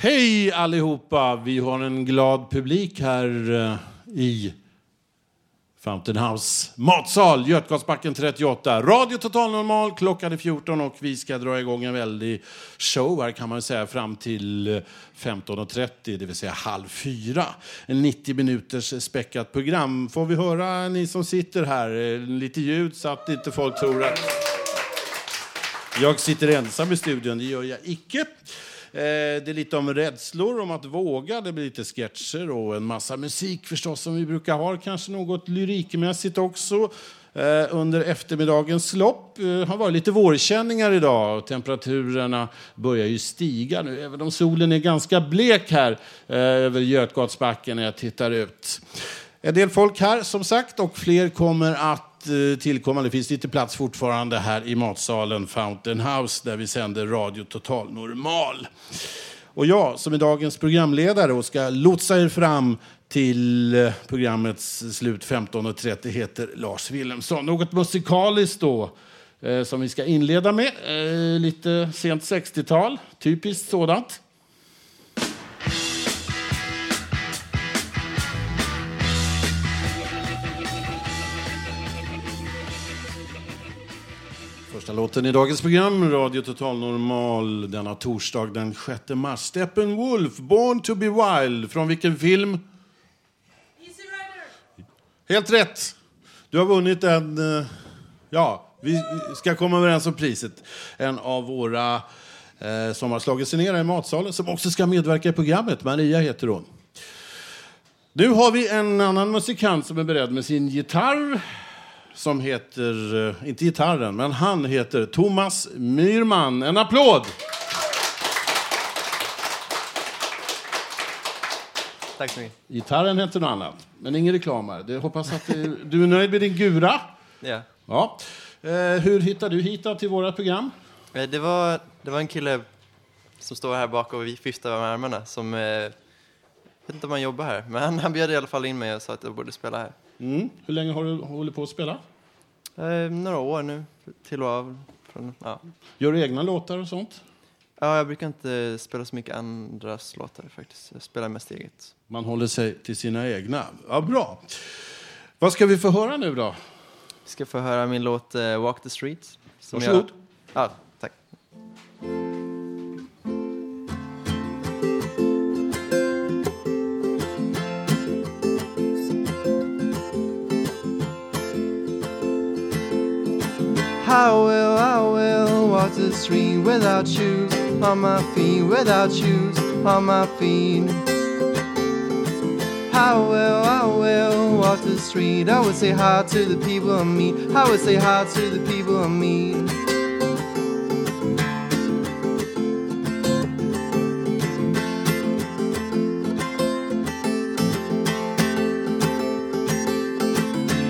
Hej allihopa! Vi har en glad publik här eh, i Fountain House matsal, Götgatsbacken 38. Radio Total Normal, klockan är 14 och vi ska dra igång en väldig show här kan man säga fram till eh, 15.30, det vill säga halv fyra. En 90 minuters späckat program. Får vi höra, ni som sitter här, eh, lite ljud så att inte folk tror att jag sitter ensam i studion. Det gör jag icke. Eh, det är lite om rädslor, om att våga. Det blir lite sketcher och en massa musik förstås som vi brukar ha. Kanske något lyrikmässigt också. Eh, under eftermiddagens lopp eh, har varit lite vårkänningar idag. Temperaturerna börjar ju stiga nu, även om solen är ganska blek här eh, över Götgatsbacken när jag tittar ut. En del folk här som sagt och fler kommer att Eh, tillkomma. Det finns lite plats fortfarande här i matsalen Fountain House där vi sänder Radio Total Normal. Och jag som är dagens programledare och ska lotsa er fram till eh, programmets slut 15.30 heter Lars Wilhelmsson. Något musikaliskt då eh, som vi ska inleda med. Lite sent 60-tal, typiskt sådant. Första låten i dagens program, Radio Total Normal, denna torsdag den 6 mars. Steppenwolf, Born to be wild. Från vilken film? Easy Rider! Helt rätt! Du har vunnit en... eh, Ja, vi ska komma överens om priset. En av våra eh, som har slagit sig ner i matsalen, som också ska medverka i programmet. Maria heter hon. Nu har vi en annan musikant som är beredd med sin gitarr som heter, eh, inte gitarren, men han heter Thomas Myrman. En applåd! Tack så mycket. Gitarren heter något annat, men ingen reklam här. Hoppas att det, du är nöjd med din gura. Ja. Ja. Eh, hur hittade du hit till våra program? Eh, Det var, det var en kille som står här bak och viftar med armarna som, eh, jag vet inte om han jobbar här, men han, han bjöd i alla fall in mig och sa att jag borde spela här. Mm. Hur länge har du hållit på att spela? Eh, några år nu, till och av. Från, ja. Gör du egna låtar och sånt? ja, jag brukar inte spela så mycket andras låtar faktiskt. Jag spelar mest eget. Man håller sig till sina egna. Ja, bra. Vad ska vi få höra nu då? Vi ska få höra min låt eh, Walk the Streets. som Varsågod. Jag, ja, How will, I will walk the street without shoes on my feet, without shoes on my feet. How will, I will walk the street. I would say hi to the people I meet. I would say hi to the people I meet.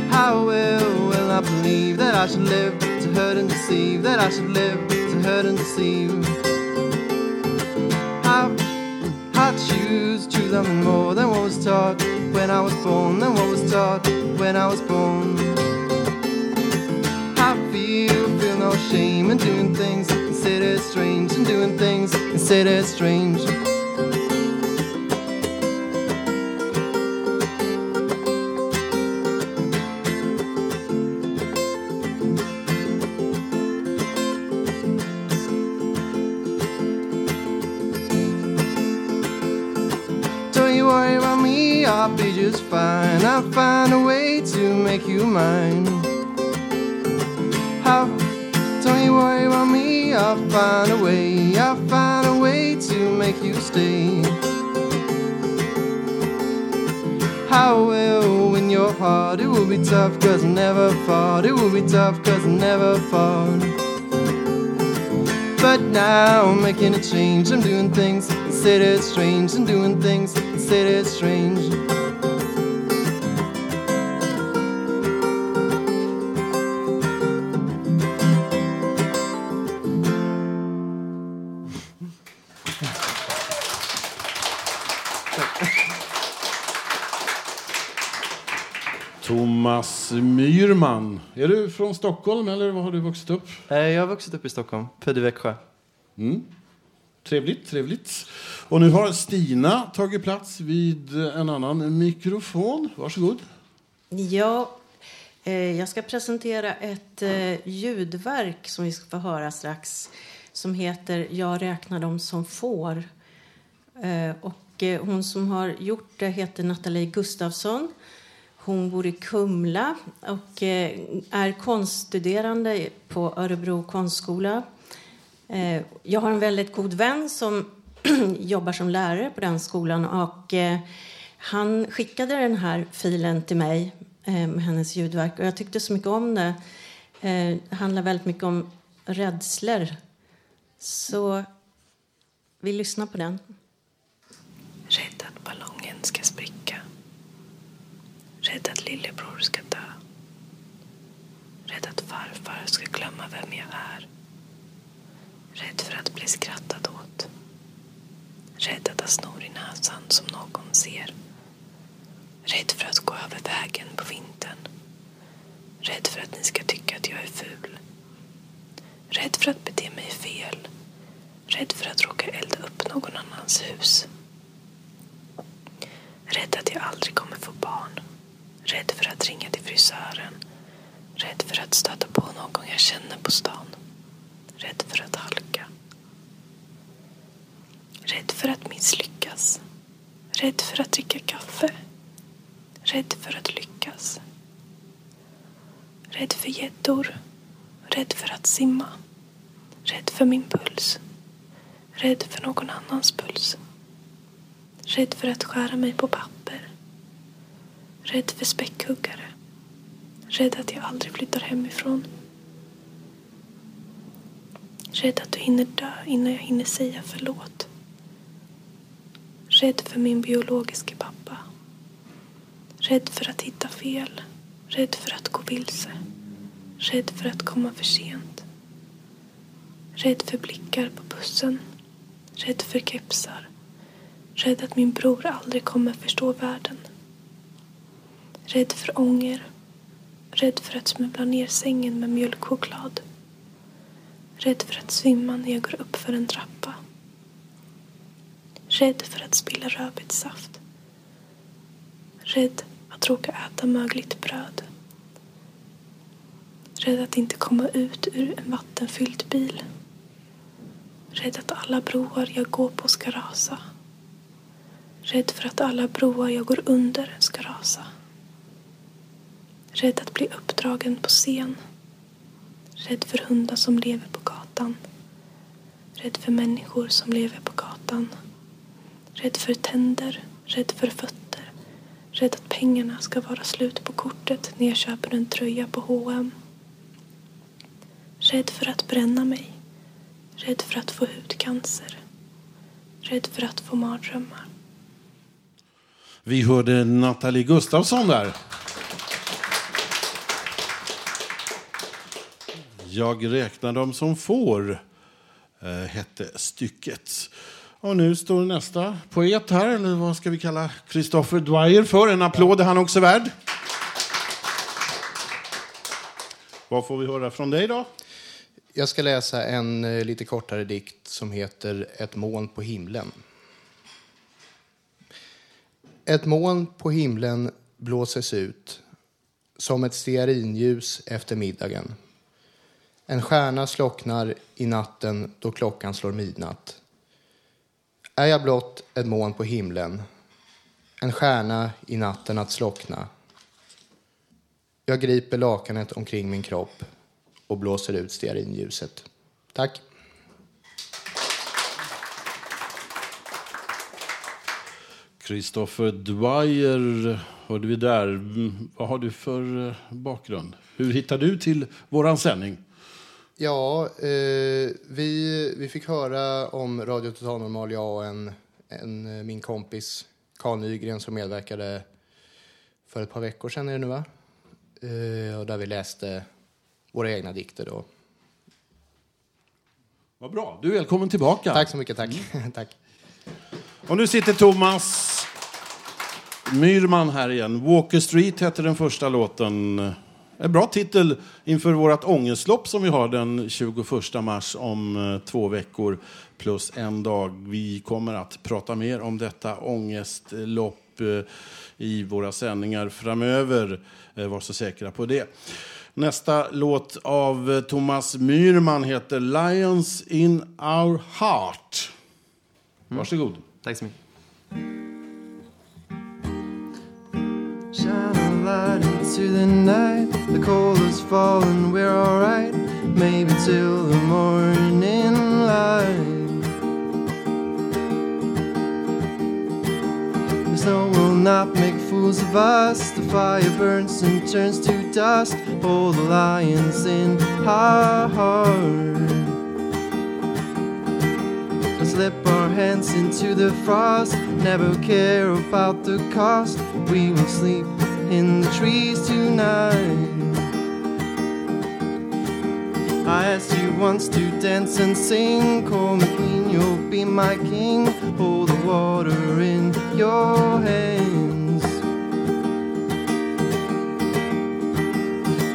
How will, will I believe that I should live hurt and deceive? That I should live to hurt and deceive? How, I choose, choose nothing more than what was taught when I was born, than what was taught when I was born. I feel, feel no shame in doing things considered strange, and doing things considered strange. You mine. How? Don't you worry about me, I'll find a way. I'll find a way to make you stay. How will when in your heart. It will be tough cause I never fought. It will be tough cause I never fought. But now I'm making a change. I'm doing things considered strange. I'm doing things considered strange. Thomas Myrman. Är du från Stockholm eller var har du vuxit upp? Eh, Jag har vuxit upp i Stockholm, född i Växjö. Trevligt, trevligt. Och nu har Stina tagit plats vid en annan mikrofon. Varsågod. Ja, eh, jag ska presentera ett eh, ljudverk som vi ska få höra strax som heter Jag räknar dem som får. Och hon som har gjort det heter Nathalie Gustafsson. Hon bor i Kumla och eh, är konststuderande på Örebro konstskola. Eh, jag har en väldigt god vän som jobbar som lärare på den skolan och eh, han skickade den här filen till mig med hennes ljudverk och jag tyckte så mycket om det. Det handlar väldigt mycket om rädslor. Så vi lyssnar på den. Rädd att ballongen ska. Rädd att lillebror ska dö. Rädd att farfar ska glömma vem jag är. Rädd för att bli skrattad åt. Rädd att ha snor i näsan som någon ser. Rädd för att gå över vägen på vintern. Rädd för att ni ska tycka att jag är ful. Rädd för att bete mig fel. Rädd för att råka elda upp någon annans hus. Rädd att jag aldrig kommer få barn. Rädd för att ringa till frisören. Rädd för att stöta på någon jag känner på stan. Rädd för att halka. Rädd för att misslyckas. Rädd för att dricka kaffe. Rädd för att lyckas. Rädd för gäddor. Rädd för att simma. Rädd för min puls. Rädd för någon annans puls. Rädd för att skära mig på papper. Rädd för späckhuggare. Rädd att jag aldrig flyttar hemifrån. Rädd att du hinner dö innan jag hinner säga förlåt. Rädd för min biologiska pappa. Rädd för att hitta fel. Rädd för att gå vilse. Rädd för att komma för sent. Rädd för blickar på bussen. Rädd för kepsar. Rädd att min bror aldrig kommer förstå världen. Rädd för ånger. Rädd för att smubbla ner sängen med mjölkchoklad. Rädd för att svimma när jag går upp för en trappa. Rädd för att spilla rödbetssaft. Rädd att råka äta mögligt bröd. Rädd att inte komma ut ur en vattenfylld bil. Rädd att alla broar jag går på ska rasa. Rädd för att alla broar jag går under ska rasa. Rädd att bli uppdragen på scen. Rädd för hundar som lever på gatan. Rädd för människor som lever på gatan. Rädd för tänder. Rädd för fötter. Rädd att pengarna ska vara slut på kortet när jag köper en tröja på H&M. Rädd för att bränna mig. Rädd för att få hudcancer. Rädd för att få mardrömmar. Vi hörde Nathalie Gustafsson där. Jag räknar dem som får, eh, hette stycket. Och nu står nästa poet här, eller vad ska vi kalla Christopher Dwyer för? En applåd är han också värd. Vad får vi höra från dig då? Jag ska läsa en eh, lite kortare dikt som heter Ett moln på himlen. Ett moln på himlen blåses ut som ett stearinljus efter middagen. En stjärna slocknar i natten då klockan slår midnatt. Är jag blott ett moln på himlen, en stjärna i natten att slockna. Jag griper lakanet omkring min kropp och blåser ut stearinljuset. Tack. Christopher Dwyer hörde vi där. Vad har du för eh, bakgrund? Hur hittade du till våran sändning? Ja, eh, vi, vi fick höra om Radio Total Normal, jag och en, en, eh, min kompis Carl Nygren som medverkade för ett par veckor sedan är det nu va? Eh, och där vi läste våra egna dikter då. Vad bra. Du är välkommen tillbaka. Tack så mycket, tack. tack. Och nu sitter Thomas Myrman här igen. Walker Street heter den första låten. En bra titel inför vårt ångestlopp som vi har den 21 mars om eh, två veckor plus en dag. Vi kommer att prata mer om detta ångestlopp eh, i våra sändningar framöver. Eh, Var så säkra på det. Nästa låt av Thomas Myrman heter Lions in our heart. Varsågod. Tack så mycket. Into the night. The cold has fallen, we're alright. Maybe till the morning light. The snow will not make fools of us. The fire burns and turns to dust. Hold the lions in our heart. and slip our hands into the frost. Never care about the cost. We will sleep in the trees tonight. I asked you once to dance and sing. Call me queen, you'll be my king. Hold the water in your hands.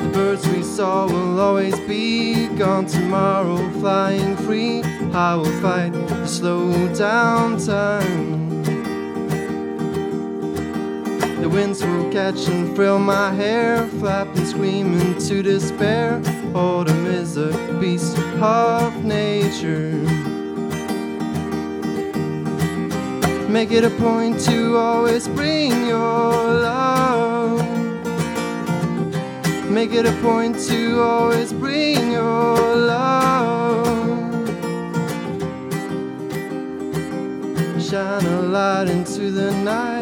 The birds we saw will always be gone tomorrow, flying free. I will fight to slow down time. The winds will catch and frill my hair, flap and scream into despair. Autumn is a beast of nature. Make it a point to always bring your love. Make it a point to always bring your love. Shine a light into the night.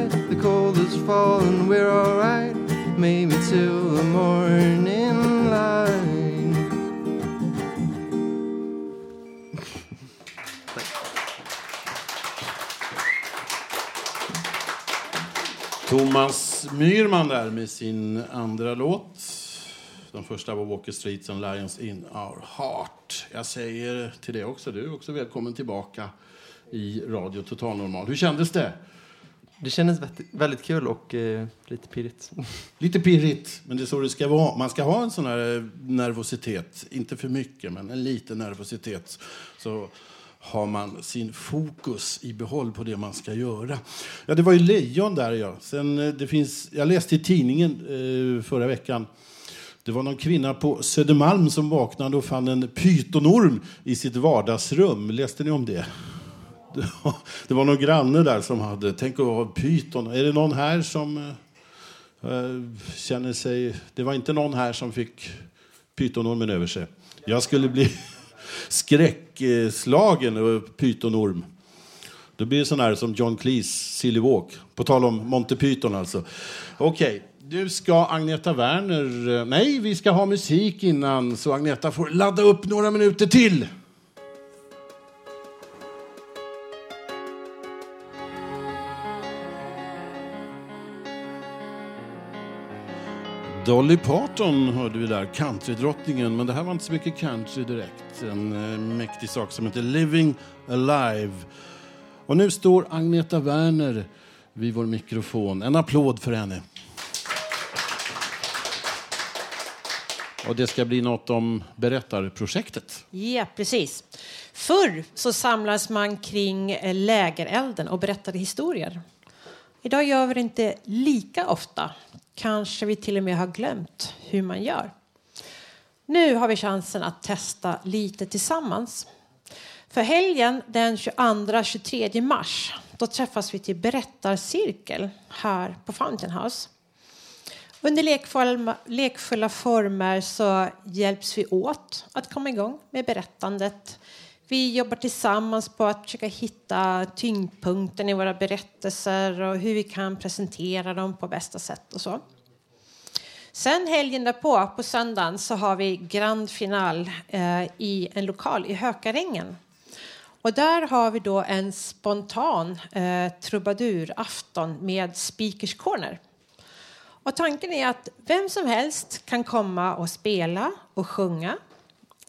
Cold has fallen, we're alright. Maybe till the morning light. Thomas Myrman där med sin andra låt. Den första var Walker Streets and Lions in our heart. Jag säger till dig också, du är också välkommen tillbaka i Radio Total Normal. Hur kändes det? Det kändes väldigt- kul och eh, lite pirrigt. Lite pirrigt, men det är så det ska vara. Man ska ha en sån här eh, nervositet, inte för mycket, men en liten nervositet. Så har man sin fokus i behåll på det man ska göra. Ja, det var ju lejon där, ja. Sen, eh, det finns, jag läste i tidningen eh, förra veckan det var någon kvinna på Södermalm som vaknade och fann en pytonorm i sitt vardagsrum. Läste ni om det? Det var, någon granne där som hade... Tänk att ha pyton. Är det någon här som eh, eh, känner sig... Det var inte någon här som fick pytonormen över sig. Jag skulle bli skräckslagen över pytonorm. Då blir sån här som John Cleese, Silly Walk. På tal om Monty Python alltså. Okej, nu ska Agneta Werner... Eh, nej, vi ska ha musik innan så Agneta får ladda upp några minuter till. Dolly Parton hörde vi där, countrydrottningen. Men det här var inte så mycket country direkt. En eh, mäktig sak som heter Living Alive. Och nu står Agneta Werner vid vår mikrofon. En applåd för henne. Och det ska bli något om berättarprojektet. Ja, precis. Förr så samlades man kring eh, lägerelden och berättade historier. Idag gör vi det inte lika ofta. Kanske vi till och med har glömt hur man gör. Nu har vi chansen att testa lite tillsammans. För helgen den 22-23 mars då träffas vi till berättarcirkel här på Fountain House. Under lekfulla, former så hjälps vi åt att komma igång med berättandet. Vi jobbar tillsammans på att försöka hitta tyngdpunkten i våra berättelser och hur vi kan presentera dem på bästa sätt och så. Sen helgen därpå, på söndagen, så har vi grand final eh, i en lokal i Hökarängen. Och där har vi då en spontan eh, trubadurafton med Speakers Corner. Och tanken är att vem som helst kan komma och spela och sjunga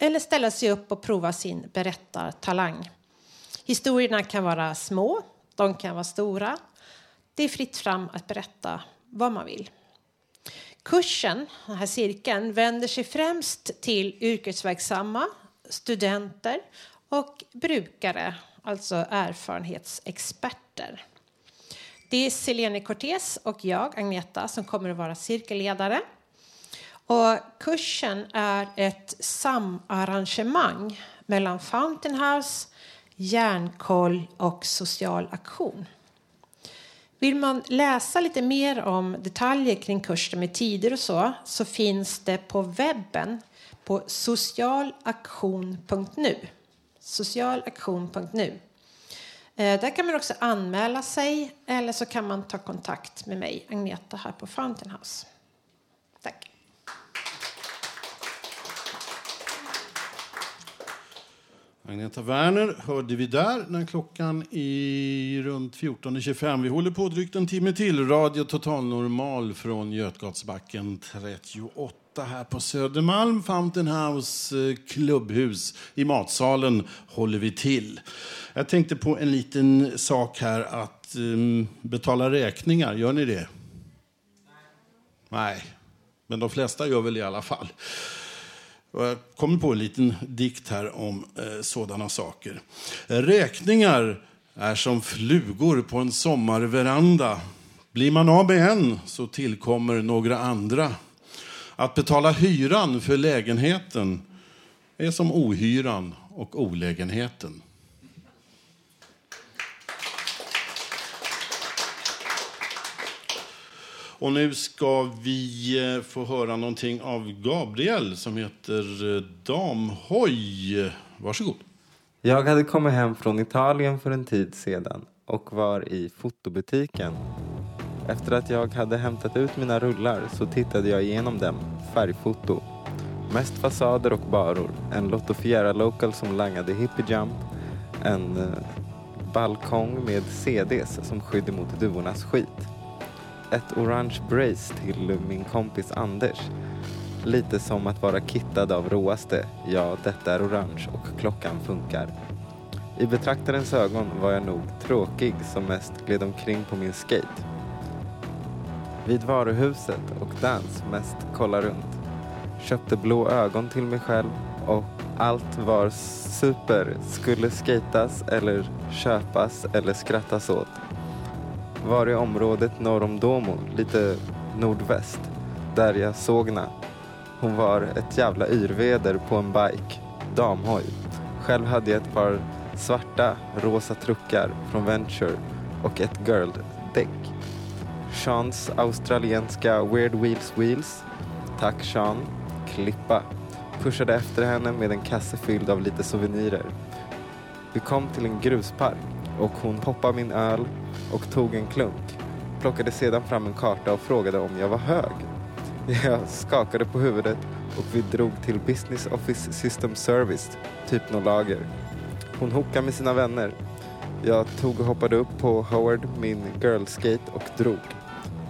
eller ställa sig upp och prova sin berättartalang. Historierna kan vara små, de kan vara stora. Det är fritt fram att berätta vad man vill. Kursen, den här cirkeln, vänder sig främst till yrkesverksamma, studenter och brukare, alltså erfarenhetsexperter. Det är Selene Cortés och jag, Agneta, som kommer att vara cirkelledare. Och kursen är ett samarrangemang mellan Fountain House, Järnkoll och Social aktion. Vill man läsa lite mer om detaljer kring kursen med tider och så, så finns det på webben på socialaktion.nu. Socialaktion.nu. Eh, där kan man också anmäla sig eller så kan man ta kontakt med mig, Agneta, här på Fountain House. Agneta Werner hörde vi där när klockan är runt 14.25. Vi håller på drygt en timme till. Radio Total Normal från Götgatsbacken 38 här på Södermalm. Fountain House eh, klubbhus. I matsalen håller vi till. Jag tänkte på en liten sak här att um, betala räkningar. Gör ni det? Nej, men de flesta gör väl i alla fall. Och jag kommer på en liten dikt här om eh, sådana saker. Räkningar är som flugor på en sommarveranda. Blir man av med en så tillkommer några andra. Att betala hyran för lägenheten är som ohyran och olägenheten. Och nu ska vi eh, få höra någonting av Gabriel som heter eh, Damhoj. Varsågod. Jag hade kommit hem från Italien för en tid sedan och var i fotobutiken. Efter att jag hade hämtat ut mina rullar så tittade jag igenom dem, färgfoto. Mest fasader och baror, en Lotto Fiera Local som langade hippie jump, en eh, balkong med CDs som skydd mot duvornas skit ett orange brace till min kompis Anders. Lite som att vara kittad av råaste. Ja, detta är orange och klockan funkar. I betraktarens ögon var jag nog tråkig som mest gled omkring på min skate. Vid varuhuset och dans mest kolla runt. Köpte blå ögon till mig själv och allt var super. Skulle skatas eller köpas eller skrattas åt var i området norr om Domo, lite nordväst, där jag såg henne. Hon var ett jävla yrväder på en bike, damhoj. Själv hade jag ett par svarta rosa truckar från Venture och ett girl-däck. Seans australienska Weird Wheels Wheels. Tack Sean. Klippa. Pushade efter henne med en kasse fylld av lite souvenirer. Vi kom till en gruspark och hon hoppade min öl och tog en klunk. Plockade sedan fram en karta och frågade om jag var hög. Jag skakade på huvudet och vi drog till Business Office System Service, typ något lager. Hon hookade med sina vänner. Jag tog och hoppade upp på Howard, min girlskate och drog.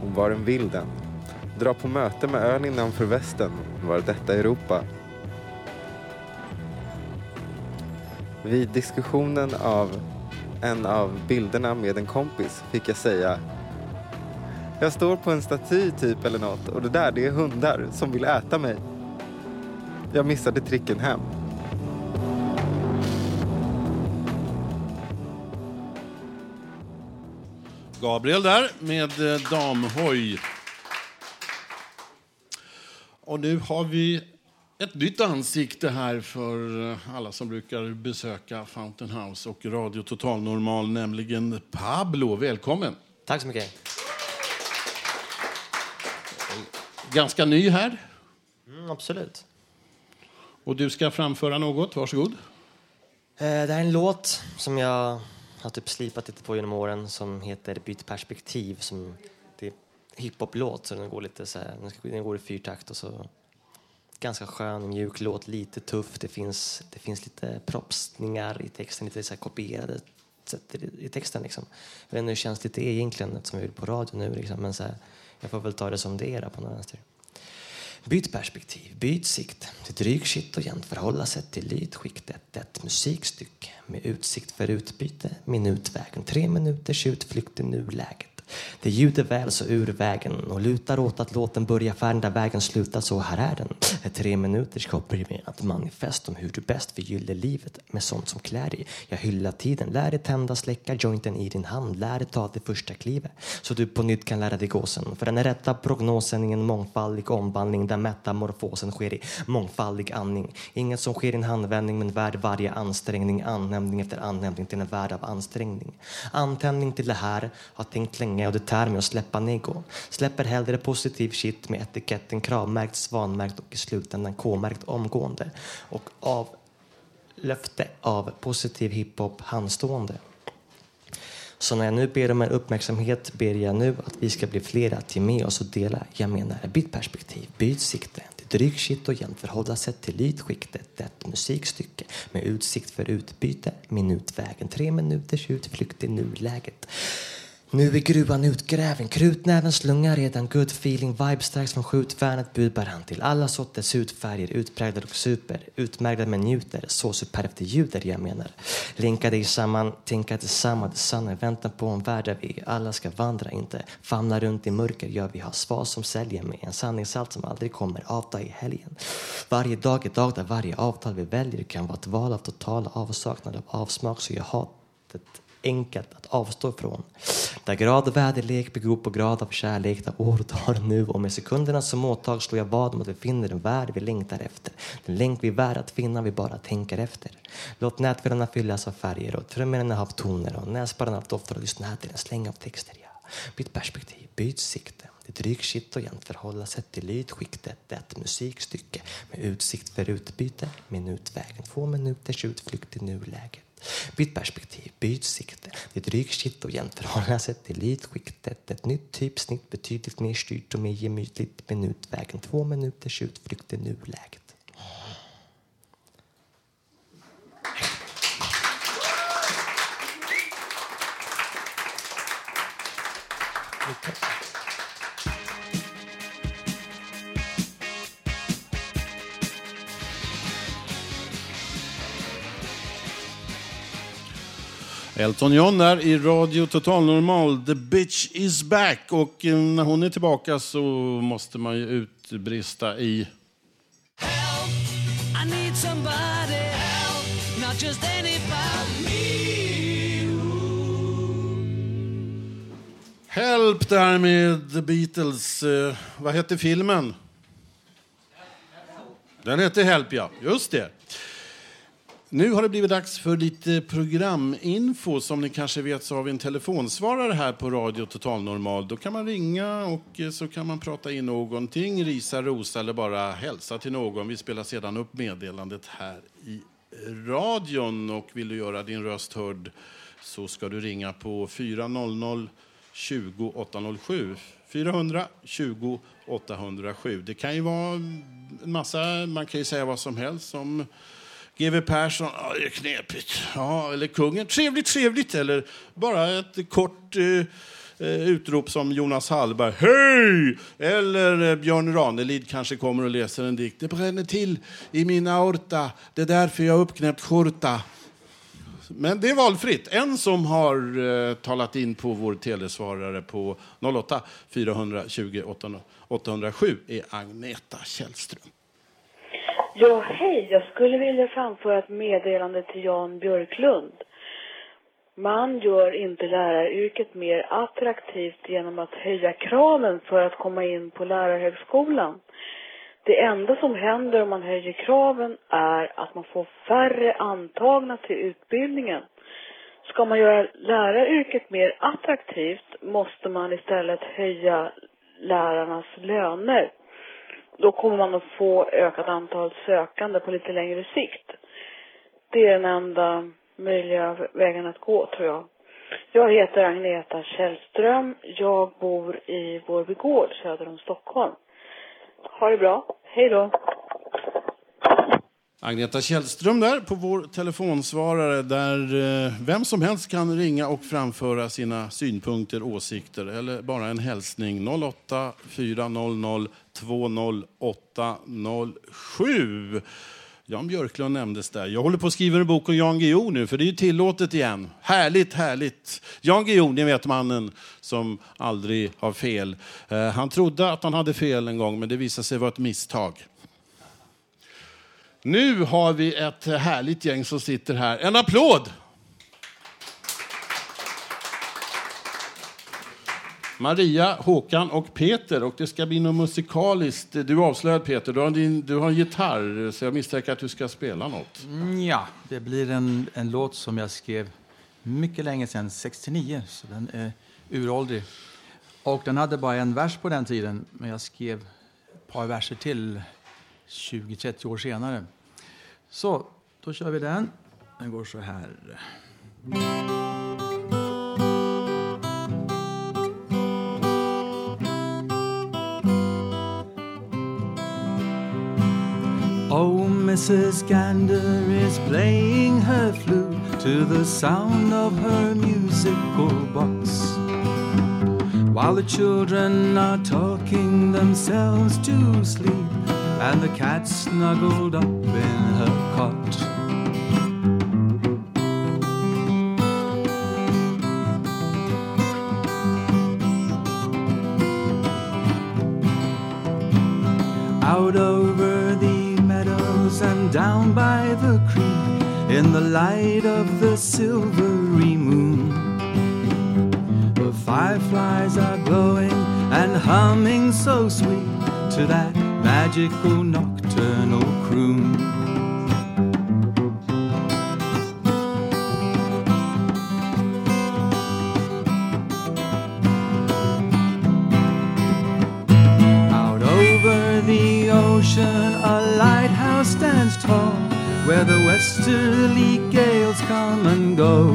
Hon var en vilden. Dra på möte med öl innanför västen. Var detta Europa? Vid diskussionen av en av bilderna med en kompis fick jag säga Jag står på en staty typ eller något och det där det är hundar som vill äta mig. Jag missade tricken hem. Gabriel där med eh, damhoj. Och nu har vi ett nytt ansikte här för eh, alla som brukar besöka Fountain House och Radio Total Normal, nämligen Pablo. Välkommen! Tack så mycket. Ganska ny här. Mm, absolut. Och du ska framföra något, varsågod. Eh, Det här är en låt som jag har typ slipat lite på genom åren som heter Byt perspektiv. Som det är hiphop-låt så den går lite så här, den går i fyrtakt och så ganska skön, mjuk låt, lite tuff. Det finns, det finns lite propsningar i texten, lite så här kopierade sätt i, i texten liksom. Jag vet inte hur känsligt det är egentligen eftersom jag är på radio nu liksom, men så här, jag får väl ta det som det är på något vänster. Byt perspektiv, byt sikt. Till dryg shit och jämnt förhålla sig till lydskiktet. Ett musikstycke med utsikt för utbyte. Minutvägen, tre minuters utflykt i nuläget. Det ljuder väl så ur vägen och lutar åt att låten börjar färden där vägen slutar så här är den. Ett tre minuters komprimerat manifest om hur du bäst förgyller livet med sånt som klär dig. Jag hyllar tiden, lär dig tända, släcka jointen i din hand, lär dig ta det första klivet så du på nytt kan lära dig gåsen. För den rätta prognosen i en mångfaldig omvandling där metamorfosen sker i mångfaldig andning. Inget som sker i en handvändning men värd varje ansträngning, anhämtning efter anhämtning till en värld av ansträngning. Antändning till det här, har tänkt länge och det tär mig att släppa nego. Släpper hellre positiv shit med etiketten kravmärkt, svanmärkt och i slutändan K-märkt omgående. Och av löfte av positiv hiphop handstående. Så när jag nu ber om er uppmärksamhet ber jag nu att vi ska bli flera att ge med oss och dela. Jag menar, byt perspektiv, byt sikte. Det dryg shit och jämnt förhålla sig till ytskiktet. Ett musikstycke med utsikt för utbyte. Minutvägen, tre minuters utflykt i nuläget. Nu är gruvan utgräven, krutnäven slungar redan. Good feeling vibe strax från skjutvärnet budbär han till. Alla sorters hudfärger, utpräglad och super, utmärglad men njuter, så superbt det ljuder jag menar. Linka dig samman, tänka tillsammans, det sanna i väntan på en värld där vi alla ska vandra, inte famna runt i mörker, gör vi har svar som säljer med en sanningshalt som aldrig kommer avta i helgen. Varje dag är dag där varje avtal vi väljer kan vara ett val av totala avsaknad av avsmak, så jag hatet enkelt att avstå ifrån. Där grad och väderlek beror på grad av kärlek, där år och dagar nu och med sekunderna som åtag slår jag vad om att vi finner den värld vi längtar efter. Den länk vi är värd att finna vi bara tänker efter. Låt nätfällorna fyllas av färger och trummorna av toner och näsborrarna av dofter och lyssna här till en släng av texter. Ja. Byt perspektiv, byt sikte. Det drygt shit och jämnt förhålla sig till lydskiktet, Ett musikstycke med utsikt för utbyte. Minutvägen, två minuters utflykt i nuläget. Byt perspektiv, byt sikte. Det är och jämnt förhålla sig till. Ett nytt typsnitt betydligt mer styrt och mer gemytligt. Minutvägen, två minuters utflykt i nuläget. Elton John där i Radio Total Normal. The bitch is back. Och eh, när hon är tillbaka så måste man ju utbrista i... I need somebody help, not just anybody. Help där med The Beatles. Eh, vad hette filmen? Den hette Help, ja. Just det. Nu har det blivit dags för lite programinfo. Som ni kanske vet så har vi en telefonsvarare här på Radio Total Normal. Då kan man ringa och eh, så kan man prata in någonting, risa, rosa eller bara hälsa till någon. Vi spelar sedan upp meddelandet här i radion. Och vill du göra din röst hörd så ska du ringa på 400 20 807. 400 20 807. Det kan ju vara en massa, man kan ju säga vad som helst som GW Persson, ja, det är knepigt. Ja, eller kungen, trevligt, trevligt. Eller bara ett kort eh, eh, utrop som Jonas Hallberg, hej! Eller eh, Björn Ranelid kanske kommer och läser en dikt. Det bränner till i min aorta, det är därför jag har uppknäppt skjorta. Men det är valfritt. En som har eh, talat in på vår telesvarare på 08 420 807 är Agneta Källström. Ja, hej. Jag skulle vilja framföra ett meddelande till Jan Björklund. Man gör inte läraryrket mer attraktivt genom att höja kraven för att komma in på lärarhögskolan. Det enda som händer om man höjer kraven är att man får färre antagna till utbildningen. Ska man göra läraryrket mer attraktivt måste man istället höja lärarnas löner. Då kommer man att få ökat antal sökande på lite längre sikt. Det är den enda möjliga vägen att gå, tror jag. Jag heter Agneta Källström. Jag bor i Vårby gård söder om Stockholm. Ha det bra. Hej då. Agneta Källström där på vår telefonsvarare där eh, vem som helst kan ringa och framföra sina synpunkter, åsikter eller bara en hälsning 08 400 20807. Jan Björklund nämndes där. Jag håller på att skriva en bok om Jan Guillou nu, för det är ju tillåtet igen. Härligt, härligt. Jan Guillou, ni vet mannen som aldrig har fel. Eh, han trodde att han hade fel en gång, men det visade sig vara ett misstag. Nu har vi ett härligt gäng som sitter här. En applåd! Maria, Håkan och Peter. Och det ska bli något musikaliskt. Du avslöjade Peter, du har, din, du har en gitarr så jag misstänker att du ska spela något. Mm, ja, det blir en, en låt som jag skrev mycket länge sedan, 69, så den är uråldrig. Och den hade bara en vers på den tiden, men jag skrev ett par verser till 20-30 år senare. Så, då kör vi den. Den går så här. Mrs. Gander is playing her flute to the sound of her musical box. While the children are talking themselves to sleep, and the cat snuggled up in her cot. Out and down by the creek, in the light of the silvery moon, the fireflies are glowing and humming so sweet to that magical nocturnal croon. Where the westerly gales come and go.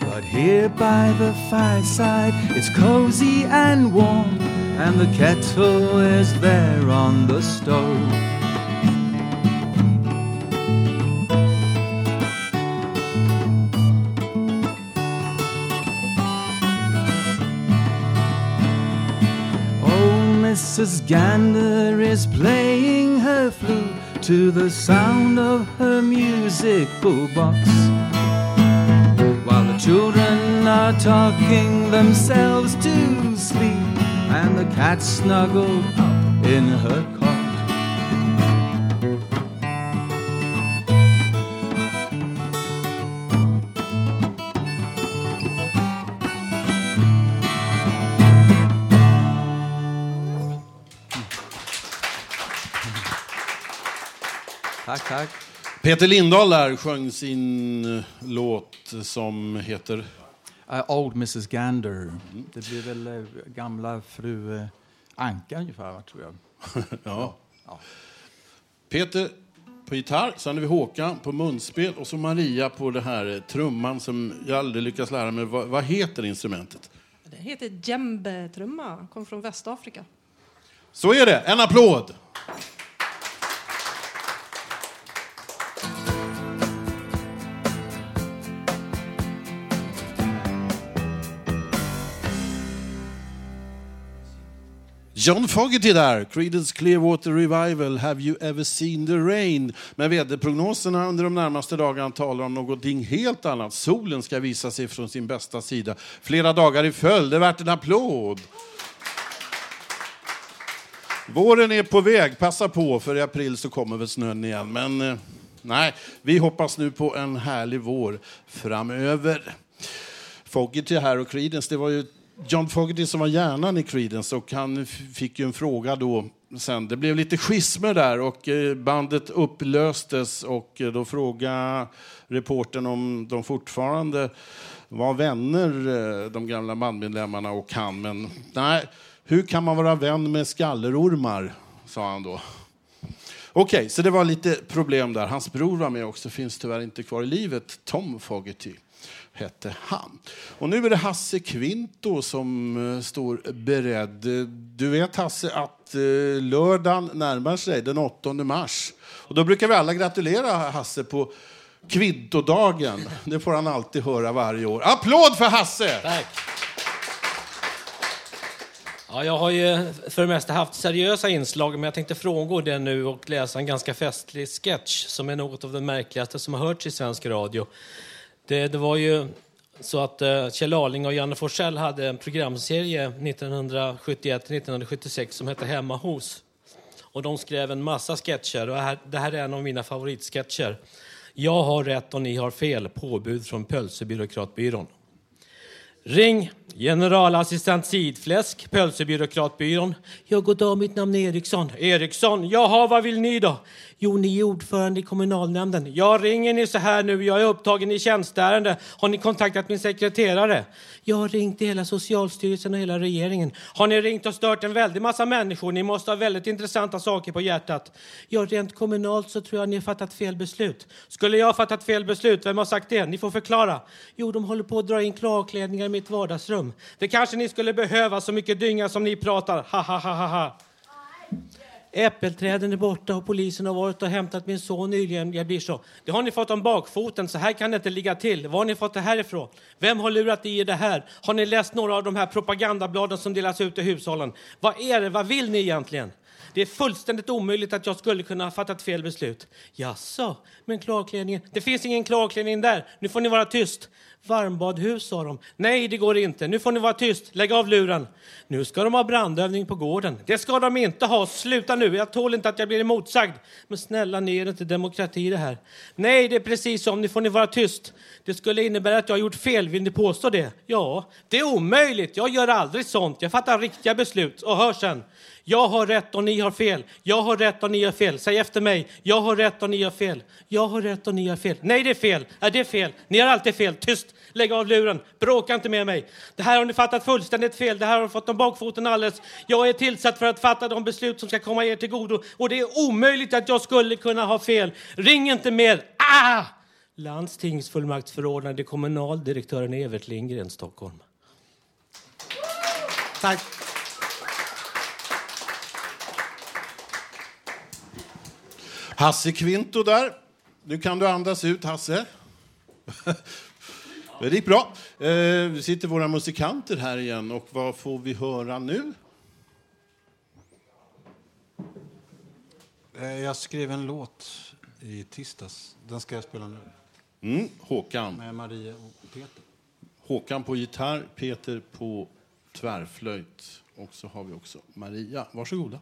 But here by the fireside, it's cozy and warm, and the kettle is there on the stove. Oh, Mrs. Gander is playing her flute to the sound of her musical box. While the children are talking themselves to sleep, and the cat snuggled up in her Tack. Peter Lindahl där sjöng sin eh, låt som heter... Uh, Old Mrs Gander. Det blir väl eh, gamla fru eh, Anka ungefär, tror jag. ja. Peter på gitarr, sen har vi Håkan på munspel och så Maria på det här trumman som jag aldrig lyckas lära mig. Vad, vad heter instrumentet? Det heter djembe-trumma, kom från Västafrika. Så är det, en applåd! John Fogerty där, Creedence Clearwater Revival, Have you ever seen the rain? Men väderprognoserna under de närmaste dagarna talar om någonting helt annat. Solen ska visa sig från sin bästa sida flera dagar i följd. Det är värt en applåd. Våren är på väg, passa på för i april så kommer väl snön igen. Men eh, nej, vi hoppas nu på en härlig vår framöver. Fogerty här och Creedence, det var ju John Fogerty som var hjärnan i Creedence och han fick ju en fråga då sen. Det blev lite schismer där och eh, bandet upplöstes och eh, då frågade reporten om de fortfarande var vänner, eh, de gamla bandmedlemmarna och han. Men nej, hur kan man vara vän med skallerormar? sa han då. Okej, okay, så det var lite problem där. Hans bror var med också, finns tyvärr inte kvar i livet. Tom Fogerty hette han. Och nu är det Hasse Kvinto som eh, står beredd. Du vet Hasse att eh, lördagen närmar sig, den 8 mars. Och då brukar vi alla gratulera Hasse på Kvintodagen. Det får han alltid höra varje år. Applåd för Hasse! Tack. Ja, jag har ju för det mesta haft seriösa inslag, men jag tänkte frångå det nu och läsa en ganska festlig sketch som är något av det märkligaste som har hörts i svensk radio. Det, det var ju så att eh, Kjell Arling och Janne Forsell hade en programserie 1971-1976 som hette Hemma hos. Och de skrev en massa sketcher och här, det här är en av mina favoritsketcher. Jag har rätt och ni har fel. Påbud från Pölsebyråkratbyrån. Ring generalassistent Sidfläsk, Pölsebyråkratbyrån. Ja, god dag, mitt namn är Eriksson. Eriksson, jaha, vad vill ni då? Jo, ni är ordförande i kommunalnämnden. Jag ringer ni så här nu, jag är upptagen i tjänsteärende. Har ni kontaktat min sekreterare? Jag har ringt hela Socialstyrelsen och hela regeringen. Har ni ringt och stört en väldig massa människor? Ni måste ha väldigt intressanta saker på hjärtat. Ja, rent kommunalt så tror jag ni har fattat fel beslut. Skulle jag ha fattat fel beslut? Vem har sagt det? Ni får förklara. Jo, de håller på att dra in klarklädningar i mitt vardagsrum. Det kanske ni skulle behöva, så mycket dynga som ni pratar. Ha, ha, ha, ha, ha. Äppelträden är borta och polisen har varit och hämtat min son nyligen. Jag blir så. Det har ni fått om bakfoten, så här kan det inte ligga till. Var har ni fått det här ifrån? Vem har lurat i er det här? Har ni läst några av de här propagandabladen som delas ut i hushållen? Vad är det? Vad vill ni egentligen? Det är fullständigt omöjligt att jag skulle kunna ha fattat fel beslut. Jaså, men klarklänningen? Det finns ingen klarklänning där. Nu får ni vara tyst. Varmbadhus, sa de. Nej, det går inte. Nu får ni vara tyst. Lägg av luren. Nu ska de ha brandövning på gården. Det ska de inte ha. Sluta nu. Jag tål inte att jag blir emotsagd. Men snälla, ni är inte demokrati det här. Nej, det är precis som. Nu får ni vara tyst. Det skulle innebära att jag har gjort fel. Vill ni påstå det? Ja, det är omöjligt. Jag gör aldrig sånt. Jag fattar riktiga beslut. Och hör sen. Jag har rätt och ni har fel. Jag har rätt och ni har fel. Säg efter mig. Jag har rätt och ni har fel. Jag har rätt och ni har fel. Nej, det är fel. Är det är fel. Ni har alltid fel. Tyst. Lägg av luren. Bråka inte med mig. Det här har ni fattat fullständigt fel. Det här har ni fått om bakfoten alldeles. Jag är tillsatt för att fatta de beslut som ska komma er till godo. Och det är omöjligt att jag skulle kunna ha fel. Ring inte mer. Ah! Landstingsfullmaktsförordnade kommunaldirektören Evert Lindgren, Stockholm. Tack. Hasse Kvinto där. Nu kan du andas ut, Hasse. Det gick bra. Eh, vi sitter våra musikanter här igen. Och vad får vi höra nu? Eh, Jag skrev en låt i tisdags. Den ska jag spela nu. Mm, Håkan. Med Maria och Peter. Håkan på gitarr, Peter på tvärflöjt. Och så har vi också Maria. Varsågoda.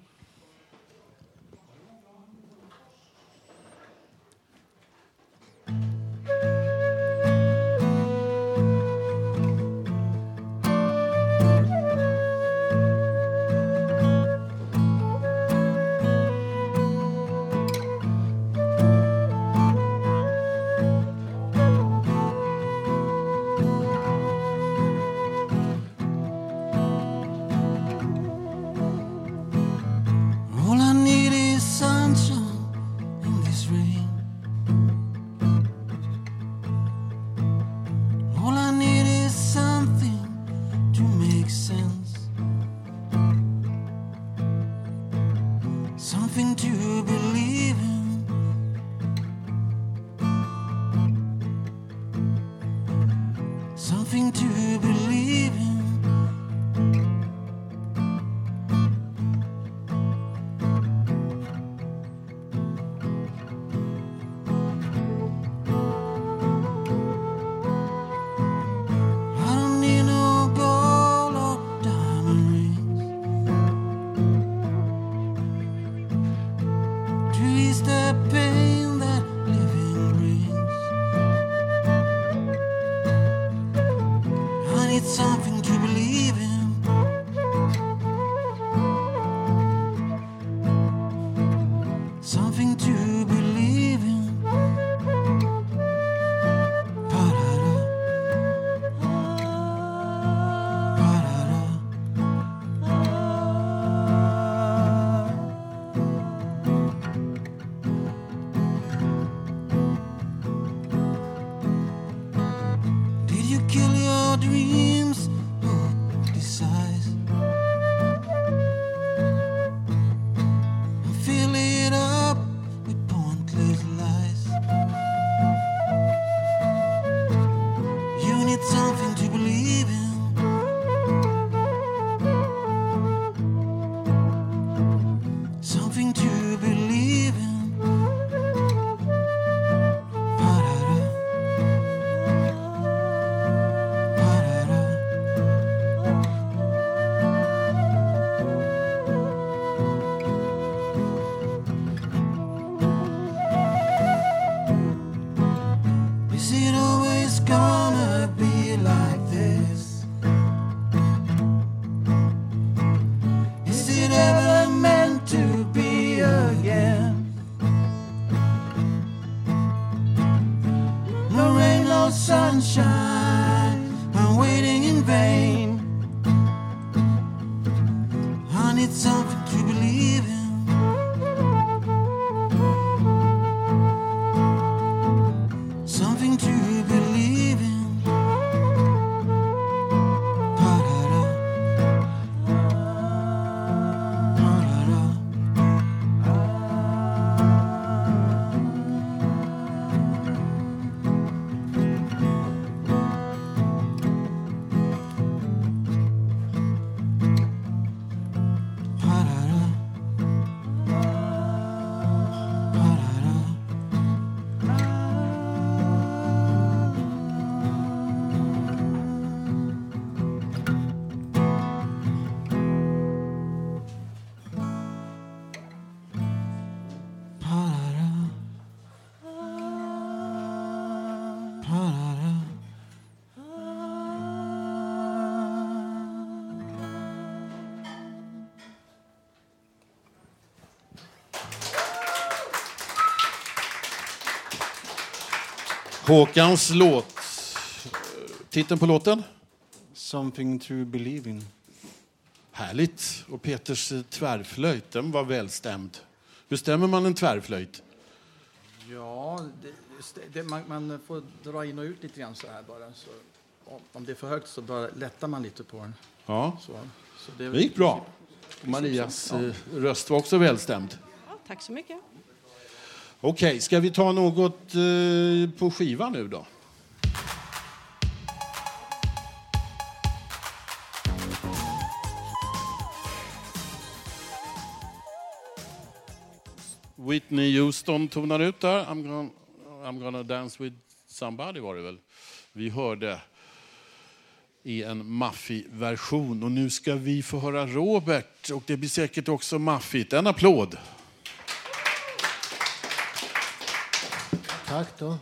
Håkans låt. Titeln på låten? Something to believe in. Härligt. Och Peters tvärflöjt, den var välstämd. Hur stämmer man en tvärflöjt? Ja, det, det, man, man får dra in och ut lite grann så här bara. Så, om, om det är för högt så bara lättar man lite på den. Ja. Så, så det, Det gick bra. Marias Ja. eh, röst var också välstämd. Ja, tack så mycket. Okej, ska vi ta något eh, på skiva nu då? Whitney Houston tonar ut där. I'm gonna, I'm gonna dance with somebody var det väl. Vi hörde i en maffig version. Och nu ska vi få höra Robert och det blir säkert också maffigt. En applåd. Tack då.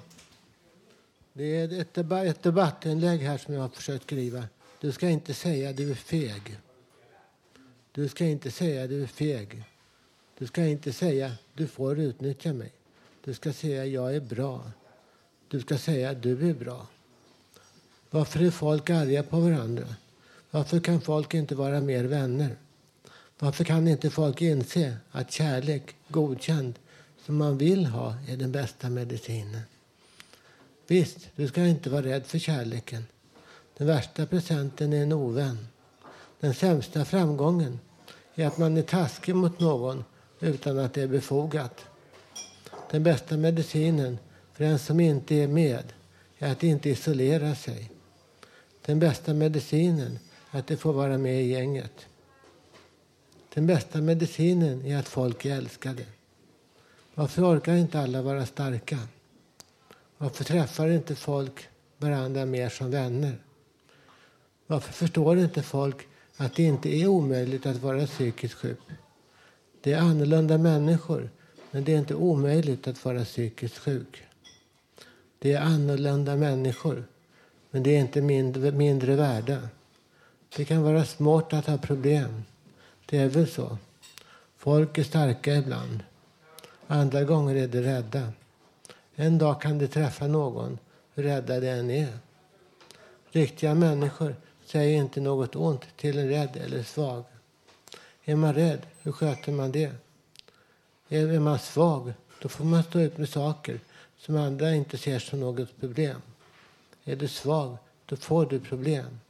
Det är ett, deba- ett debattinlägg här som jag har försökt skriva. Du ska inte säga du är feg. Du ska inte säga du är feg. Du ska inte säga du får utnyttja mig. Du ska säga jag är bra. Du ska säga du är bra. Varför är folk arga på varandra? Varför kan folk inte vara mer vänner? Varför kan inte folk inse att kärlek, godkänd, som man vill ha, är den bästa medicinen? Visst, du ska inte vara rädd för kärleken. Den värsta presenten är en ovän. Den sämsta framgången är att man är taskig mot någon utan att det är befogat. Den bästa medicinen för en som inte är med är att inte isolera sig. Den bästa medicinen är att de får vara med i gänget. Den bästa medicinen är att folk är älskade. Varför orkar inte alla vara starka? Varför träffar inte folk varandra mer som vänner? Varför förstår inte folk att det inte är omöjligt att vara psykiskt sjuk? Det är annorlunda människor, men det är inte omöjligt att vara psykiskt sjuk. Det är annorlunda människor, men det är inte mindre, mindre värda. Det kan vara svårt att ha problem. Det är väl så. Folk är starka ibland. Andra gånger är de rädda. En dag kan de träffa någon, hur rädda de än är. Riktiga människor säger inte något ont till en rädd eller svag. Är man rädd, hur sköter man det? Är man svag, då får man stå ut med saker som andra inte ser som något problem. Är du svag, då får du problem.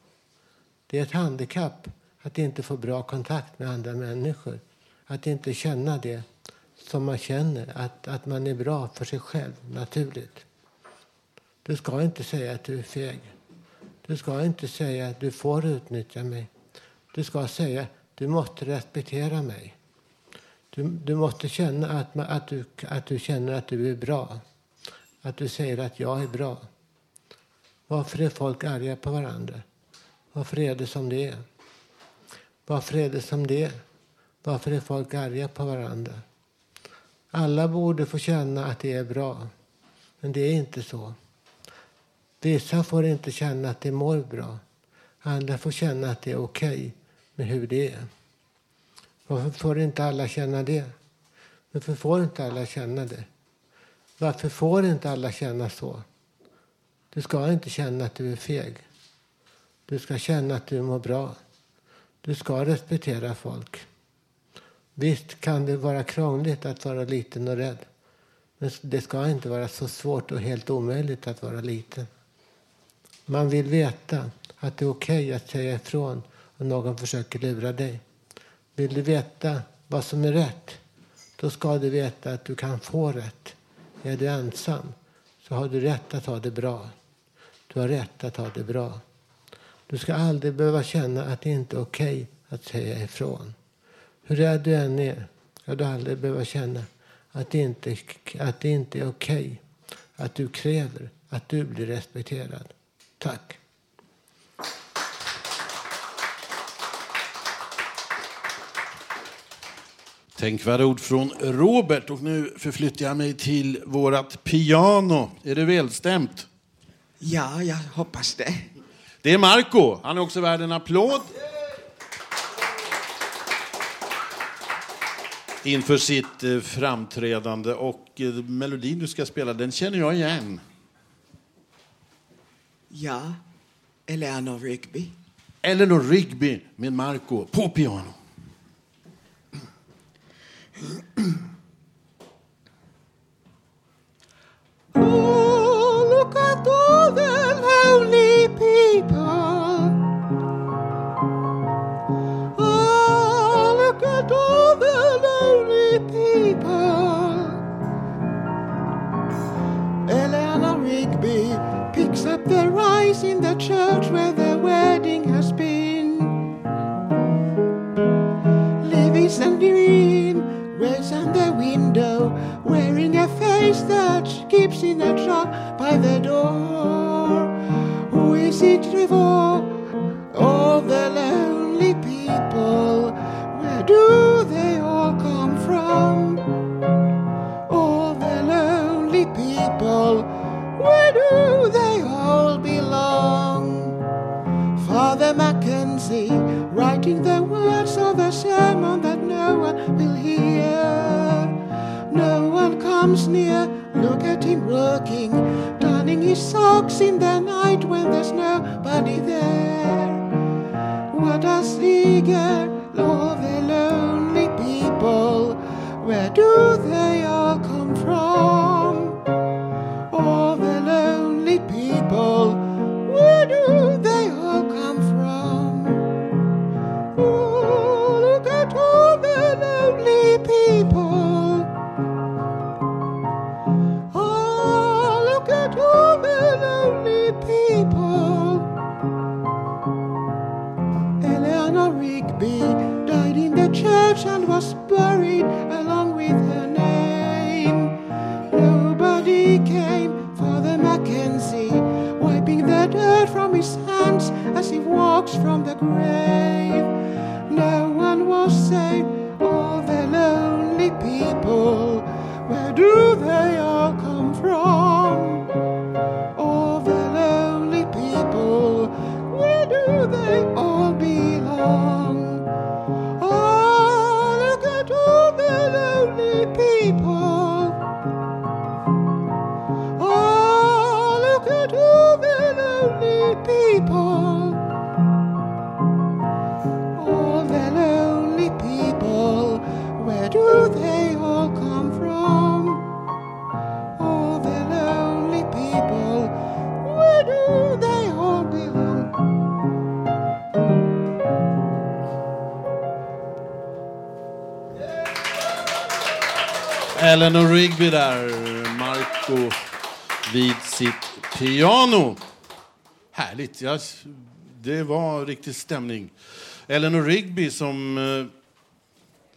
Det är ett handikapp att inte få bra kontakt med andra människor. Att inte känna det som man känner, att, att man är bra för sig själv, naturligt. Du ska inte säga att du är feg. Du ska inte säga att du får utnyttja mig. Du ska säga du måste respektera mig. Du, du måste känna att, att, du, att du känner att du är bra. Att du säger att jag är bra. Varför är folk arga på varandra? Varför är det som det är? Varför är det som det är? Varför är folk arga på varandra? Alla borde få känna att det är bra. Men det är inte så. Vissa får inte känna att de mår bra. Andra får känna att det är okej med hur det är. Varför får inte alla känna det? Varför får inte alla känna det? Varför får inte alla känna så? Du ska inte känna att du är feg. Du ska känna att du mår bra. Du ska respektera folk. Visst kan det vara krångligt att vara liten och rädd. Men det ska inte vara så svårt och helt omöjligt att vara liten. Man vill veta att det är okej att säga ifrån om någon försöker lura dig. Vill du veta vad som är rätt, då ska du veta att du kan få rätt. Är du ensam, så har du rätt att ha det bra. Du har rätt att ha det bra. Du ska aldrig behöva känna att det inte är okej att säga ifrån. Hur rädd du än är, ska du aldrig behöva känna att det inte, att det inte är okej att du kräver att du blir respekterad. Tack. Tänkvärda ord från Robert. Och nu förflyttar jag mig till vårt piano. Är det välstämt? Ja, jag hoppas det. Det är Marco. Han är också värd en applåd. Inför sitt eh, framträdande. Och eh, melodin du ska spela, den känner jag igen. Ja, Eleanor Rigby. Eleanor Rigby med Marco på piano. Church where the wedding has been. Livy's and green, waits on the window, wearing a face that keeps in a jar by the door. Who is it for? All the lonely people. Where do they all come from? Writing the words of a sermon that no one will hear. No one comes near, look at him working, donning his socks in the night when there's nobody there. What he get? All the lonely people, where do they all come from? All the lonely people, where do piano. Härligt. Ja, det var riktig stämning. Eleanor Rigby som eh,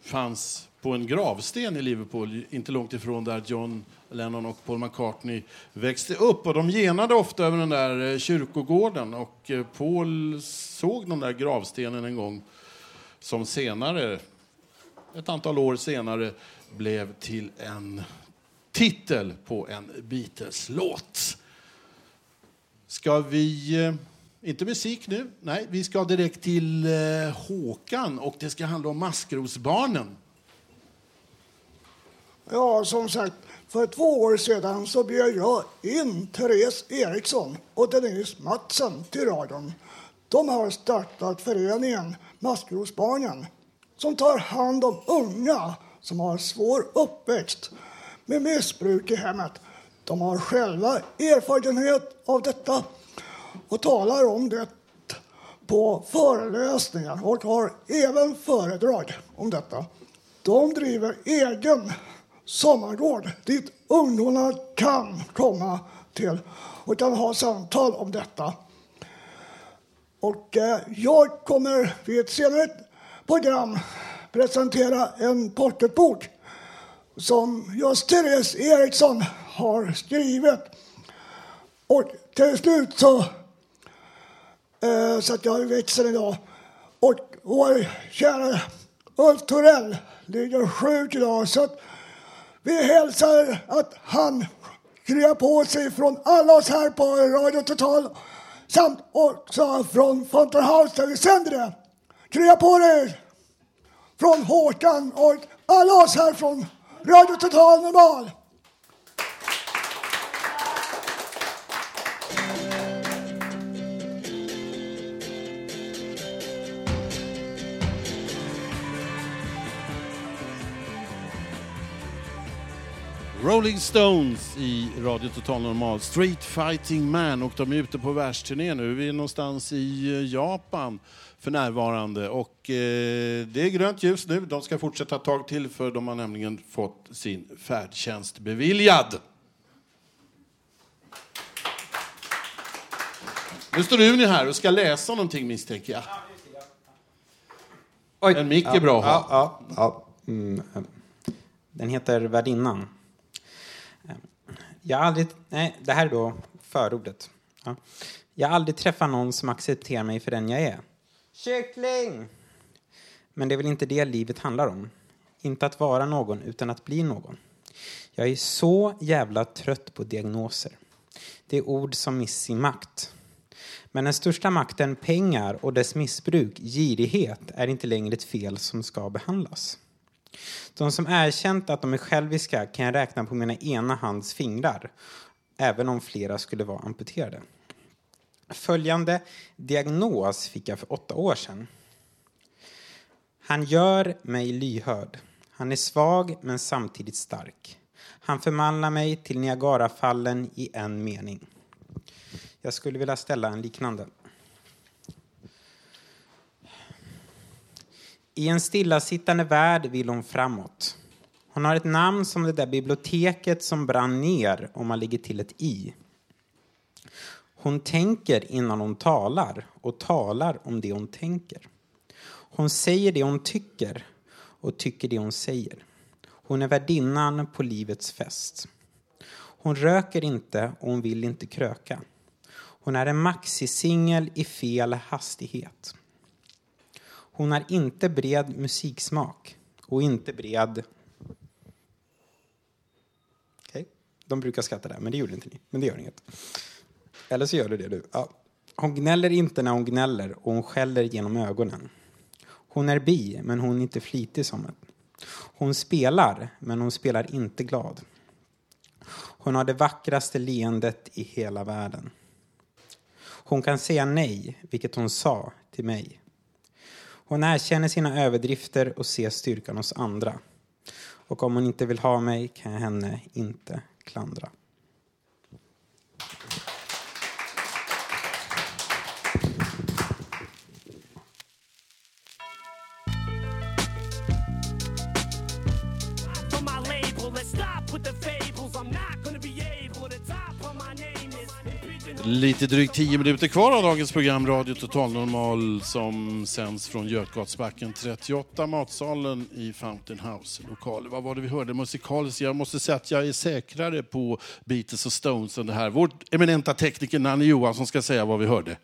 fanns på en gravsten i Liverpool, inte långt ifrån där John Lennon och Paul McCartney växte upp. Och de genade ofta över den där eh, kyrkogården. Och eh, Paul såg den där gravstenen en gång som senare, ett antal år senare, blev till en titel på en Beatles-låt. Ska vi... Eh, inte musik nu. Nej, vi ska direkt till eh, Håkan och det ska handla om Maskrosbarnen. Ja, som sagt, för två år sedan så bjöd jag in Therese Eriksson och Denise Mattsson till radion. De har startat föreningen Maskrosbarnen som tar hand om unga som har svår uppväxt med missbruk i hemmet. De har själva erfarenhet av detta och talar om det på föreläsningar och har även föredrag om detta. De driver egen sommargård dit ungdomarna kan komma till och kan ha samtal om detta. Och eh, jag kommer vid ett senare program presentera en pocketbok som just Therese Eriksson har skrivit. Och till slut så eh, satt jag i växeln idag och vår kära Ulf Torell ligger sjuk idag så att vi hälsar att han kryar på sig från alla oss här på Radio Total samt också från Fountain House där vi sänder det. Krya på dig från Håkan och alla oss här från Radio Total Normal. Rolling Stones i Radio Total Normal, Street Fighting Man och de är ute på världsturné nu. Vi är någonstans i eh, Japan för närvarande och eh, det är grönt ljus nu. De ska fortsätta ett tag till för de har nämligen fått sin färdtjänst beviljad. Nu står Uni här och ska läsa någonting misstänker jag. En mick är bra att ha. Ja, ja, ja. Mm. Den heter Värdinnan. Jag har aldrig... Nej, det här är då förordet. Ja. Jag har aldrig träffat någon som accepterar mig för den jag är. Kyckling! Men det är väl inte det livet handlar om. Inte att vara någon, utan att bli någon. Jag är så jävla trött på diagnoser. Det är ord som miss sin makt. Men den största makten, pengar och dess missbruk, girighet, är inte längre ett fel som ska behandlas. De som erkänt att de är själviska kan jag räkna på mina ena hands fingrar, även om flera skulle vara amputerade. Följande diagnos fick jag för åtta år sedan. Han gör mig lyhörd. Han är svag men samtidigt stark. Han förvandlar mig till Niagarafallen i en mening. Jag skulle vilja ställa en liknande. I en stillasittande värld vill hon framåt. Hon har ett namn som det där biblioteket som brann ner om man lägger till ett i. Hon tänker innan hon talar och talar om det hon tänker. Hon säger det hon tycker och tycker det hon säger. Hon är värdinnan på livets fest. Hon röker inte och hon vill inte kröka. Hon är en maxisingel i fel hastighet. Hon har inte bred musiksmak och inte bred... Okej, de brukar skratta där, men det gjorde inte ni. Men det gör inget. Eller så gör du det du. Ja. Hon gnäller inte när hon gnäller och hon skäller genom ögonen. Hon är bi, men hon är inte flitig som ett. Hon spelar, men hon spelar inte glad. Hon har det vackraste leendet i hela världen. Hon kan säga nej, vilket hon sa till mig. Hon erkänner sina överdrifter och ser styrkan hos andra. Och om hon inte vill ha mig kan jag henne inte klandra. Lite drygt tio minuter kvar av dagens program Radio Total Normal som sänds från Götgatsbacken 38, matsalen i Fountain House lokal. Vad var det vi hörde musikaliskt? Jag måste säga att jag är säkrare på Beatles och Stones än det här. Vår eminenta tekniker Nanne Johansson ska säga vad vi hörde.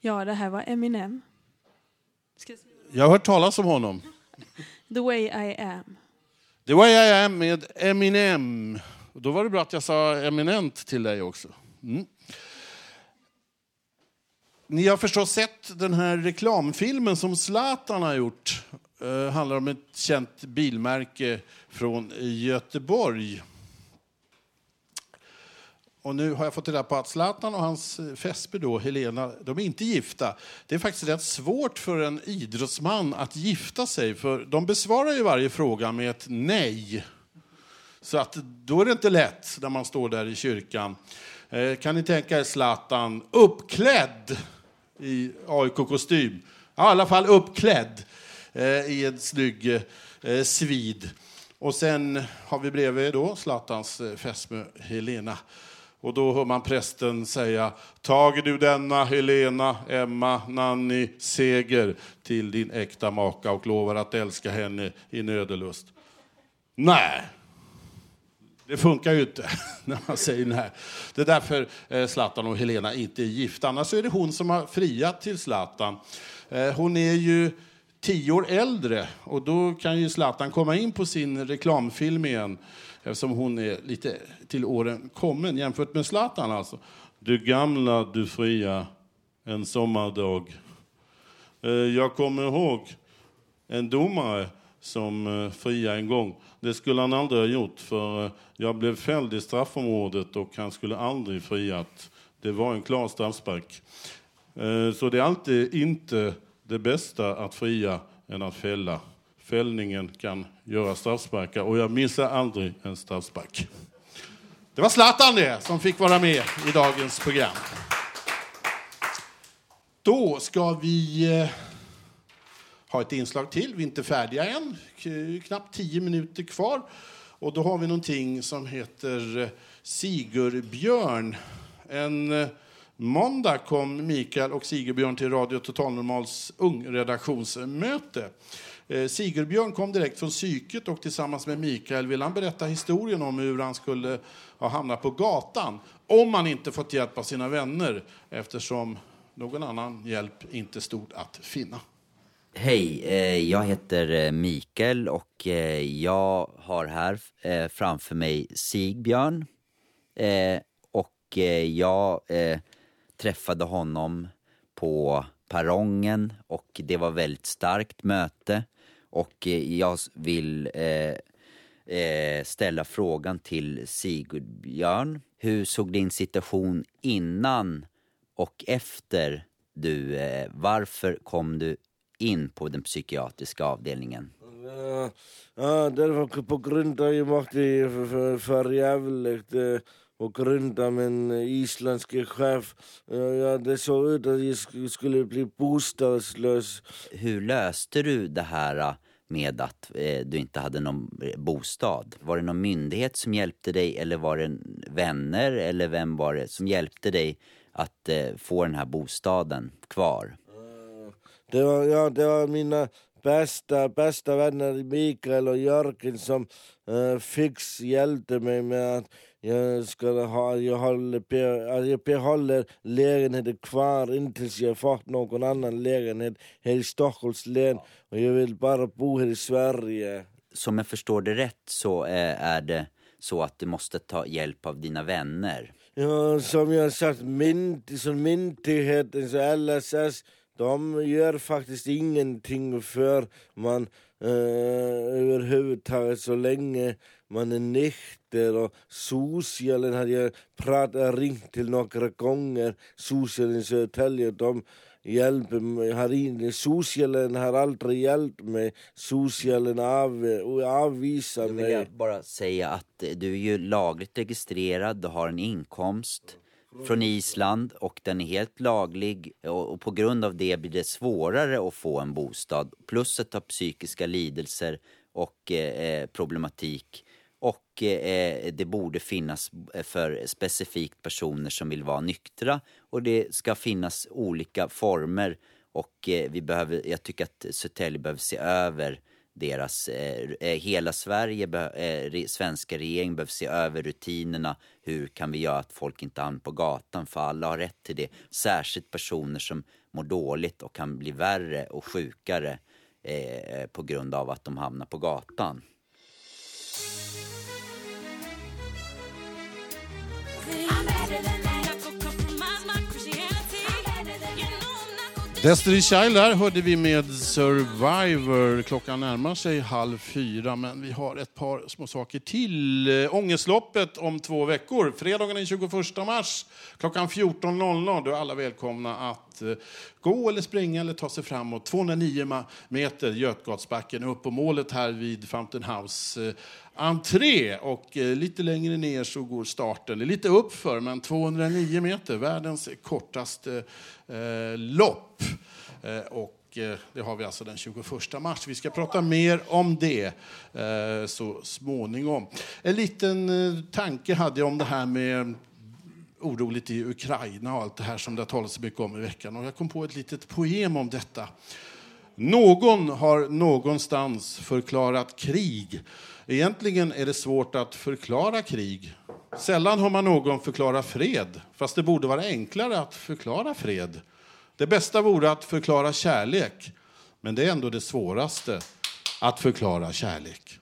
Ja, det här var Eminem. Ska jag har hört talas om honom. The way I am. The way I am med Eminem. Då var det bra att jag sa eminent till dig också. Mm. Ni har förstås sett den här reklamfilmen som Zlatan har gjort Det handlar om ett känt bilmärke från Göteborg. Och nu har jag fått reda på att Zlatan och hans eh, fästmö då, Helena, de är inte gifta. Det är faktiskt rätt svårt för en idrottsman att gifta sig, för de besvarar ju varje fråga med ett nej. Så att då är det inte lätt när man står där i kyrkan. Eh, kan ni tänka er Zlatan uppklädd i AIK-kostym? I alla fall uppklädd eh, i en snygg eh, svid. Och sen har vi bredvid då Zlatans eh, fästmö Helena. Och då hör man prästen säga Tager du denna Helena, Emma, Nanny, Seger till din äkta maka och lovar att älska henne i nödelust? Nej, det funkar ju inte när man säger nej. Det är därför eh, Zlatan och Helena inte är gifta. Annars är det hon som har friat till Zlatan. Eh, hon är ju tio år äldre och då kan ju Zlatan komma in på sin reklamfilm igen eftersom hon är lite till åren kommen jämfört med Zlatan alltså. Du gamla, du fria, en sommardag. Eh, jag kommer ihåg en domare som eh, fria en gång. Det skulle han aldrig ha gjort för eh, jag blev fälld i straffområdet och han skulle aldrig friat. Det var en klar straffspark. Eh, så det är alltid inte det bästa att fria än att fälla. Fällningen kan göra straffsparkar och jag missar aldrig en straffspark. Det var Zlatan det som fick vara med i dagens program. Då ska vi eh, ha ett inslag till. Vi är inte färdiga än. Knappt tio minuter kvar. Och då har vi någonting som heter eh, Sigurbjörn. En eh, måndag kom Mikael och Sigurbjörn till Radio Totalnormals ungredaktionsmöte. Eh, Sigurbjörn kom direkt från psyket och tillsammans med Mikael vill han berätta historien om hur han skulle ha hamnat på gatan om han inte fått hjälp av sina vänner eftersom någon annan hjälp inte stod att finna. Hej, eh, jag heter eh, Mikael och eh, jag har här framför mig Sigbjörn. Och jag träffade honom på perrongen och det var väldigt starkt möte. Och jag vill ställa frågan till Sigbjörn. Hur såg din situation innan och efter du, varför kom du in på den psykiatriska avdelningen? Ja, ja, det var på grund av jag måste för, för jävligt eh, och grund av min isländske chef. Ja, det såg ut att jag sk- skulle bli bostadslös. Hur löste du det här eh, med att eh, du inte hade någon eh, bostad? Var det någon myndighet som hjälpte dig eller var det vänner eller vem var det som hjälpte dig att eh, få den här bostaden kvar? Det var, ja, det var mina bästa, bästa vänner Mikael och Jörgen som uh, fix hjälpte mig med att jag skulle ha, jag håller, att jag behåller lägenheten kvar intills jag fått någon annan lägenhet här i Stockholms län och jag vill bara bo här i Sverige. Som jag förstår det rätt så eh, är det så att du måste ta hjälp av dina vänner. Ja, som jag sagt, mynd, som myndigheten, så LSS, de gör faktiskt ingenting för man eh, överhuvudtaget så länge man är nykter och socialen hade jag pratat, ringt till några gånger, socialen i Södertälje, de hjälper mig, har in, socialen har aldrig hjälpt mig, socialen av, avvisar vill mig. jag bara säga att du är ju lagligt registrerad, du har en inkomst från Island och den är helt laglig och, på grund av det blir det svårare att få en bostad. Plus att ha psykiska lidelser och eh, eh, problematik. Och eh, det borde finnas eh, för specifikt personer som vill vara nyktra och det ska finnas olika former och eh, vi behöver, jag tycker att Södertälje behöver se över deras, eh, eh, hela Sverige, be, eh, svenska regeringen behöver se över rutinerna. Hur kan vi göra att folk inte hamnar på gatan? För alla har rätt till det. Särskilt personer som mår dåligt och kan bli värre och sjukare eh, på grund av att de hamnar på gatan. Destiny Child där hörde vi med Survivor. Klockan närmar sig halv fyra, men vi har ett par små saker till. Eh, ångestloppet om två veckor, fredagen den 21 mars klockan 14.00. Då är alla välkomna att eh, gå eller springa eller ta sig framåt. 209 meter Götgatsbacken upp på målet här vid Fountain House eh, entré. Och eh, lite längre ner så går starten. Det är lite uppför, men 209 meter, världens kortaste eh, lopp. Eh, och eh, det har vi alltså den 21 mars. Vi ska prata mer om det eh, så småningom. En liten eh, tanke hade jag om det här med oroligt i Ukraina och allt det här som det har talats så mycket om i veckan. Och jag kom på ett litet poem om detta. Någon har någonstans förklarat krig. Egentligen är det svårt att förklara krig. Sällan har man någon förklara fred, fast det borde vara enklare att förklara fred. Det bästa vore att förklara kärlek, men det är ändå det svåraste, att förklara kärlek.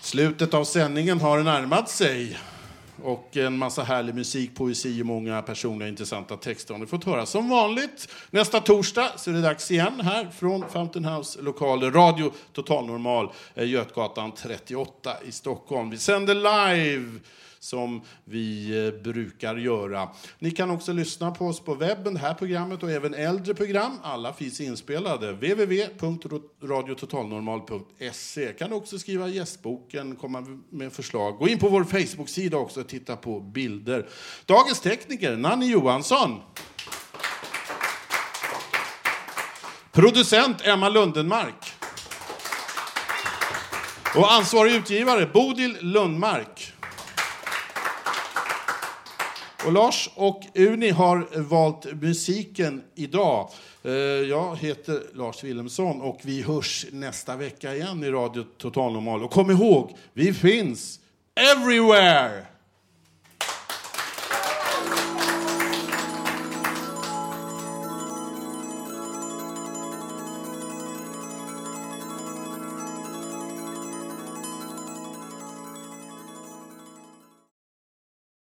Slutet av sändningen har närmat sig och en massa härlig musik, poesi och många personliga intressanta texter har ni fått höra. Som vanligt, nästa torsdag så är det dags igen här från Fountain House lokaler, Radio Total Normal, eh, Götgatan 38 i Stockholm. Vi sänder live som vi eh, brukar göra. Ni kan också lyssna på oss på webben, det här programmet och även äldre program. Alla finns inspelade. www.radiototalnormal.se kan också skriva gästboken, komma med förslag. Gå in på vår Facebook-sida också och titta på bilder. Dagens tekniker, Nanny Johansson. Producent Emma Lundenmark. Och ansvarig utgivare Bodil Lundmark. Och Lars och Uni har valt musiken idag. Eh, jag heter Lars Wilhelmsson och vi hörs nästa vecka igen i Radio Total Normal. Och kom ihåg, vi finns everywhere!